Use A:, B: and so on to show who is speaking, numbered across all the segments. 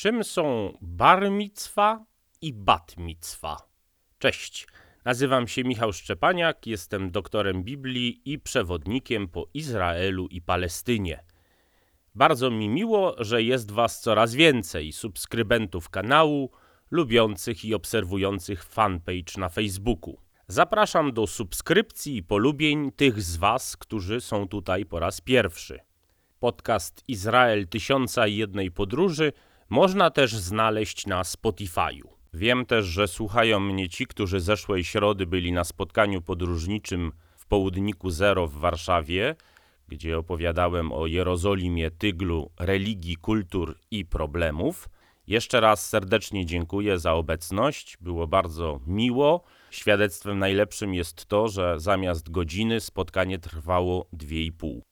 A: Czym są bar mitzwa i bat mitzwa? Cześć, nazywam się Michał Szczepaniak, jestem doktorem Biblii i przewodnikiem po Izraelu i Palestynie. Bardzo mi miło, że jest Was coraz więcej subskrybentów kanału, lubiących i obserwujących fanpage na Facebooku. Zapraszam do subskrypcji i polubień tych z Was, którzy są tutaj po raz pierwszy. Podcast Izrael Tysiąca i Jednej Podróży można też znaleźć na Spotify'u. Wiem też, że słuchają mnie ci, którzy zeszłej środy byli na spotkaniu podróżniczym w Południku Zero w Warszawie, gdzie opowiadałem o Jerozolimie, Tyglu, religii, kultur i problemów. Jeszcze raz serdecznie dziękuję za obecność. Było bardzo miło. Świadectwem najlepszym jest to, że zamiast godziny spotkanie trwało 2,5.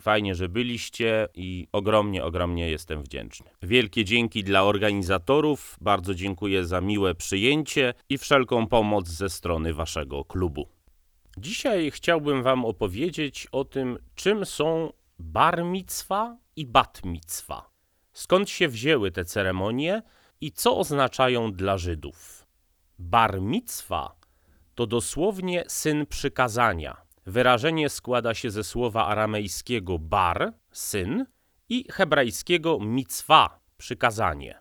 A: Fajnie, że byliście i ogromnie, ogromnie jestem wdzięczny. Wielkie dzięki dla organizatorów, bardzo dziękuję za miłe przyjęcie i wszelką pomoc ze strony waszego klubu. Dzisiaj chciałbym wam opowiedzieć o tym, czym są bar mitzwa i bat mitzwa. Skąd się wzięły te ceremonie i co oznaczają dla Żydów. Bar mitzwa to dosłownie syn przykazania – Wyrażenie składa się ze słowa aramejskiego bar, syn, i hebrajskiego mitzwa, przykazanie.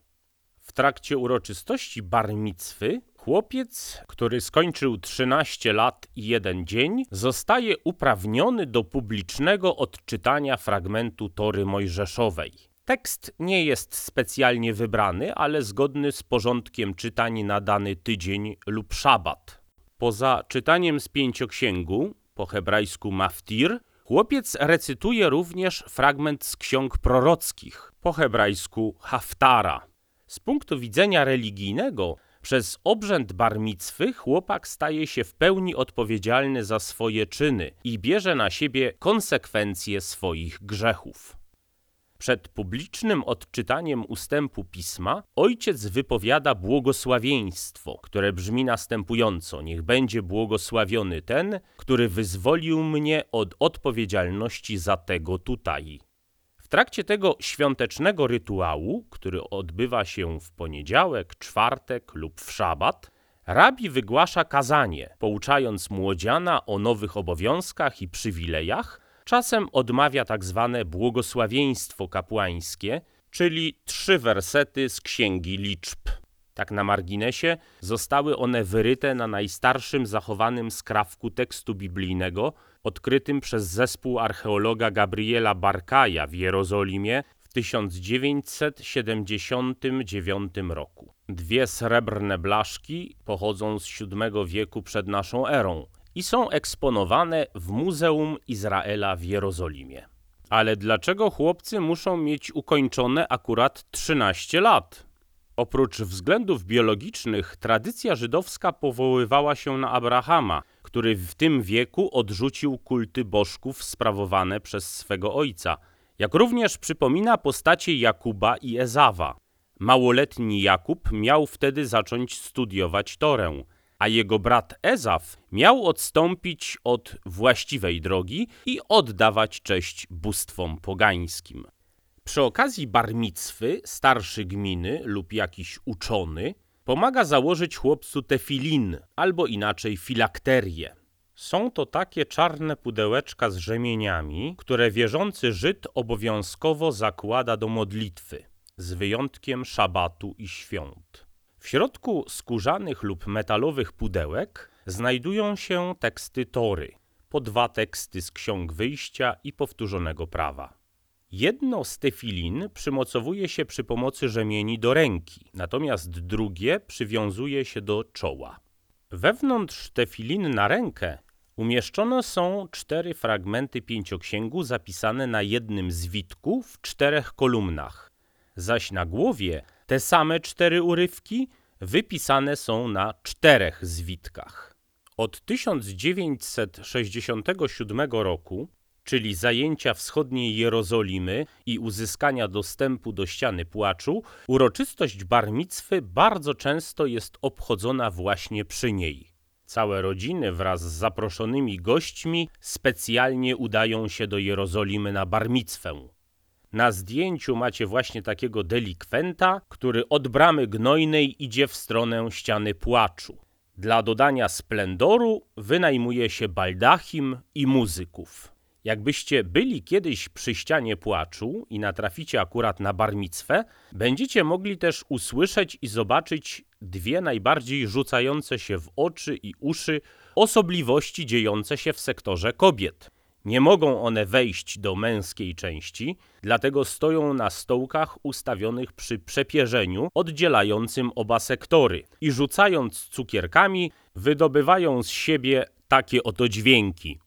A: W trakcie uroczystości bar mitzwy chłopiec, który skończył 13 lat i jeden dzień, zostaje uprawniony do publicznego odczytania fragmentu Tory Mojżeszowej. Tekst nie jest specjalnie wybrany, ale zgodny z porządkiem czytań na dany tydzień lub szabat. Poza czytaniem z pięcioksięgu, po hebrajsku maftir, chłopiec recytuje również fragment z ksiąg prorockich, po hebrajsku haftara. Z punktu widzenia religijnego, przez obrzęd barmicwy chłopak staje się w pełni odpowiedzialny za swoje czyny i bierze na siebie konsekwencje swoich grzechów. Przed publicznym odczytaniem ustępu pisma ojciec wypowiada błogosławieństwo, które brzmi następująco: Niech będzie błogosławiony ten, który wyzwolił mnie od odpowiedzialności za tego tutaj. W trakcie tego świątecznego rytuału, który odbywa się w poniedziałek, czwartek lub w szabat, rabi wygłasza kazanie, pouczając młodziana o nowych obowiązkach i przywilejach Czasem odmawia tak zwane błogosławieństwo kapłańskie, czyli trzy wersety z Księgi Liczb. Tak na marginesie, zostały one wyryte na najstarszym zachowanym skrawku tekstu biblijnego, odkrytym przez zespół archeologa Gabriela Barkaja w Jerozolimie w 1979 roku. Dwie srebrne blaszki pochodzą z VII wieku przed naszą erą i są eksponowane w Muzeum Izraela w Jerozolimie. Ale dlaczego chłopcy muszą mieć ukończone akurat 13 lat? Oprócz względów biologicznych, tradycja żydowska powoływała się na Abrahama, który w tym wieku odrzucił kulty bożków sprawowane przez swego ojca, jak również przypomina postacie Jakuba i Ezawa. Małoletni Jakub miał wtedy zacząć studiować Torę a jego brat Ezaf miał odstąpić od właściwej drogi i oddawać cześć bóstwom pogańskim. Przy okazji barmicwy starszy gminy lub jakiś uczony pomaga założyć chłopcu tefilin albo inaczej filakterię. Są to takie czarne pudełeczka z rzemieniami, które wierzący Żyd obowiązkowo zakłada do modlitwy, z wyjątkiem szabatu i świąt. W środku skórzanych lub metalowych pudełek znajdują się teksty Tory, po dwa teksty z Ksiąg Wyjścia i Powtórzonego Prawa. Jedno z tefilin przymocowuje się przy pomocy rzemieni do ręki, natomiast drugie przywiązuje się do czoła. Wewnątrz tefilin na rękę umieszczone są cztery fragmenty pięcioksięgu zapisane na jednym zwitku w czterech kolumnach, zaś na głowie te same cztery urywki wypisane są na czterech zwitkach. Od 1967 roku, czyli zajęcia wschodniej Jerozolimy i uzyskania dostępu do ściany płaczu, uroczystość barmicwy bardzo często jest obchodzona właśnie przy niej. Całe rodziny wraz z zaproszonymi gośćmi specjalnie udają się do Jerozolimy na barmicwę. Na zdjęciu macie właśnie takiego delikwenta, który od bramy gnojnej idzie w stronę ściany płaczu. Dla dodania splendoru wynajmuje się baldachim i muzyków. Jakbyście byli kiedyś przy ścianie płaczu i natraficie akurat na barmicwę, będziecie mogli też usłyszeć i zobaczyć dwie najbardziej rzucające się w oczy i uszy osobliwości dziejące się w sektorze kobiet. Nie mogą one wejść do męskiej części, dlatego stoją na stołkach ustawionych przy przepierzeniu oddzielającym oba sektory i rzucając cukierkami wydobywają z siebie takie oto dźwięki.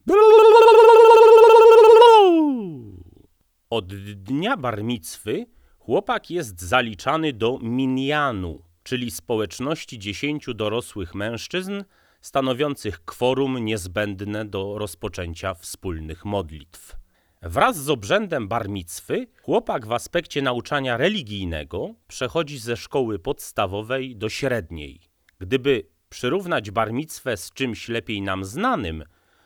A: Od dnia barmicwy chłopak jest zaliczany do minianu, czyli społeczności dziesięciu dorosłych mężczyzn stanowiących kworum niezbędne do rozpoczęcia wspólnych modlitw. Wraz z obrzędem barmicwy chłopak w aspekcie nauczania religijnego przechodzi ze szkoły podstawowej do średniej. Gdyby przyrównać barmicwę z czymś lepiej nam znanym,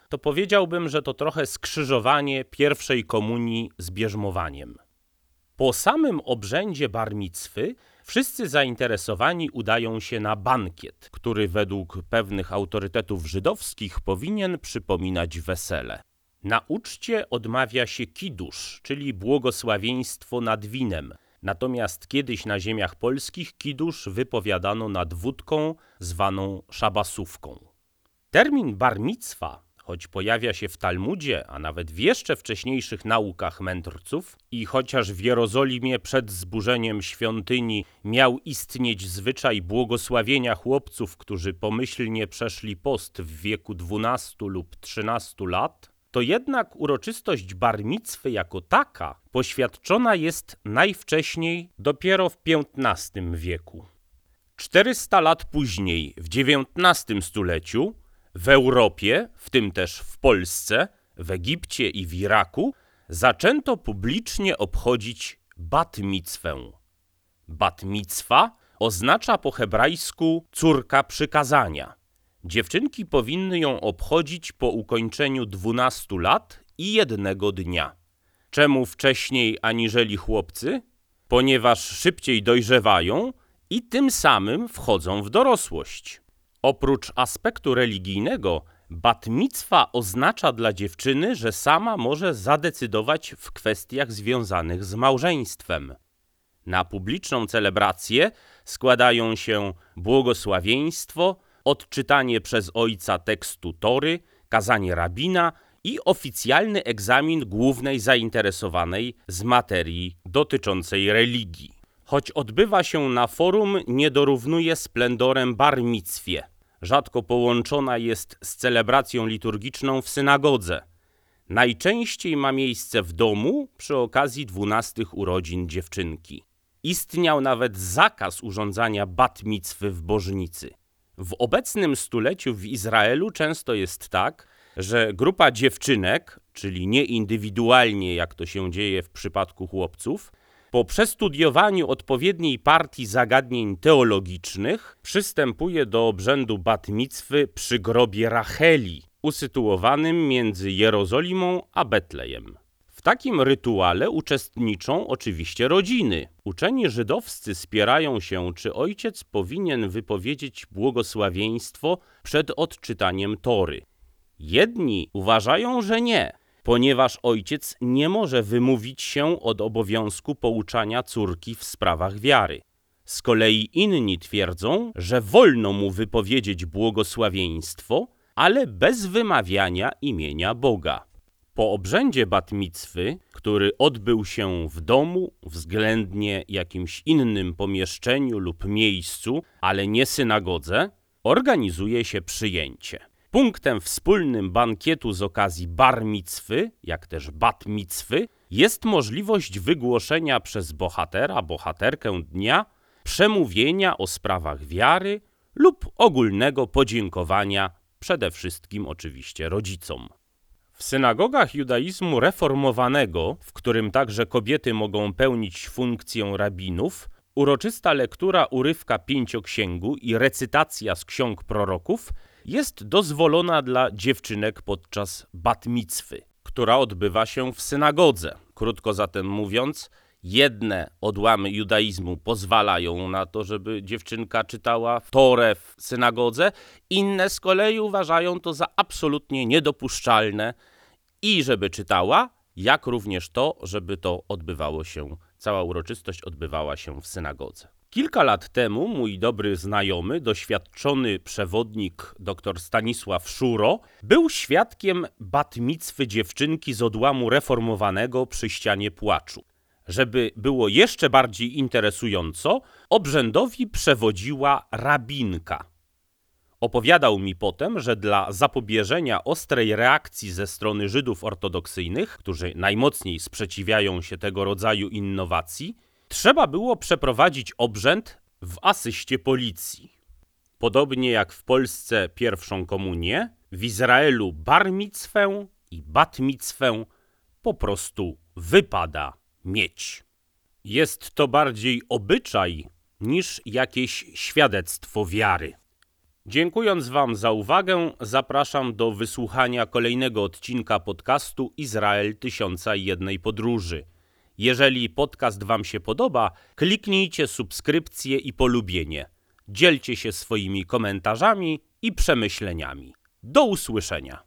A: to powiedziałbym, że to trochę skrzyżowanie pierwszej komunii z bierzmowaniem. Po samym obrzędzie barmicwy wszyscy zainteresowani udają się na bankiet, który według pewnych autorytetów żydowskich powinien przypominać wesele. Na uczcie odmawia się kidusz, czyli błogosławieństwo nad winem, natomiast kiedyś na ziemiach polskich kidusz wypowiadano nad wódką zwaną szabasówką. Termin barmicwa choć pojawia się w Talmudzie, a nawet w jeszcze wcześniejszych naukach mędrców i chociaż w Jerozolimie przed zburzeniem świątyni miał istnieć zwyczaj błogosławienia chłopców, którzy pomyślnie przeszli post w wieku 12 lub 13 lat, to jednak uroczystość barmicwy jako taka poświadczona jest najwcześniej dopiero w XV wieku. 400 lat później, w XIX stuleciu, w Europie, w tym też w Polsce, w Egipcie i w Iraku, zaczęto publicznie obchodzić bat micwę. Bat micwa oznacza po hebrajsku córka przykazania. Dziewczynki powinny ją obchodzić po ukończeniu 12 lat i jednego dnia. Czemu wcześniej aniżeli chłopcy? Ponieważ szybciej dojrzewają i tym samym wchodzą w dorosłość. Oprócz aspektu religijnego, bat oznacza dla dziewczyny, że sama może zadecydować w kwestiach związanych z małżeństwem. Na publiczną celebrację składają się błogosławieństwo, odczytanie przez ojca tekstu Tory, kazanie rabina i oficjalny egzamin głównej zainteresowanej z materii dotyczącej religii. Choć odbywa się na forum, nie dorównuje splendorem bar micwie – rzadko połączona jest z celebracją liturgiczną w synagodze. Najczęściej ma miejsce w domu przy okazji dwunastych urodzin dziewczynki. Istniał nawet zakaz urządzania bat micwy w bożnicy. W obecnym stuleciu w Izraelu często jest tak, że grupa dziewczynek, czyli nie indywidualnie jak to się dzieje w przypadku chłopców, po przestudiowaniu odpowiedniej partii zagadnień teologicznych przystępuje do obrzędu batmicwy przy grobie Racheli, usytuowanym między Jerozolimą a Betlejem. W takim rytuale uczestniczą oczywiście rodziny. Uczeni żydowscy spierają się, czy ojciec powinien wypowiedzieć błogosławieństwo przed odczytaniem Tory. Jedni uważają, że nie, ponieważ ojciec nie może wymówić się od obowiązku pouczania córki w sprawach wiary. Z kolei inni twierdzą, że wolno mu wypowiedzieć błogosławieństwo, ale bez wymawiania imienia Boga. Po obrzędzie batmicwy, który odbył się w domu, względnie jakimś innym pomieszczeniu lub miejscu, ale nie synagodze, organizuje się przyjęcie. Punktem wspólnym bankietu z okazji bar micwy, jak też bat micwy, jest możliwość wygłoszenia przez bohatera, bohaterkę dnia przemówienia o sprawach wiary lub ogólnego podziękowania przede wszystkim oczywiście rodzicom. W synagogach judaizmu reformowanego, w którym także kobiety mogą pełnić funkcję rabinów, uroczysta lektura urywka pięcioksięgu i recytacja z ksiąg proroków jest dozwolona dla dziewczynek podczas batmicwy, która odbywa się w synagodze. Krótko zatem mówiąc, jedne odłamy judaizmu pozwalają na to, żeby dziewczynka czytała Torę w synagodze, inne z kolei uważają to za absolutnie niedopuszczalne i żeby czytała, jak również to, żeby to odbywało się, cała uroczystość odbywała się w synagodze. Kilka lat temu mój dobry znajomy, doświadczony przewodnik dr Stanisław Szuro, był świadkiem batmicwy dziewczynki z odłamu reformowanego przy ścianie płaczu. Żeby było jeszcze bardziej interesująco, obrzędowi przewodziła rabinka. Opowiadał mi potem, że dla zapobieżenia ostrej reakcji ze strony Żydów ortodoksyjnych, którzy najmocniej sprzeciwiają się tego rodzaju innowacji, trzeba było przeprowadzić obrzęd w asyście policji. Podobnie jak w Polsce pierwszą komunię, w Izraelu barmicwę i batmicwę po prostu wypada mieć. Jest to bardziej obyczaj niż jakieś świadectwo wiary. Dziękując Wam za uwagę, zapraszam do wysłuchania kolejnego odcinka podcastu Izrael Tysiąca i Jednej Podróży. Jeżeli podcast Wam się podoba, kliknijcie subskrypcję i polubienie. Dzielcie się swoimi komentarzami i przemyśleniami. Do usłyszenia.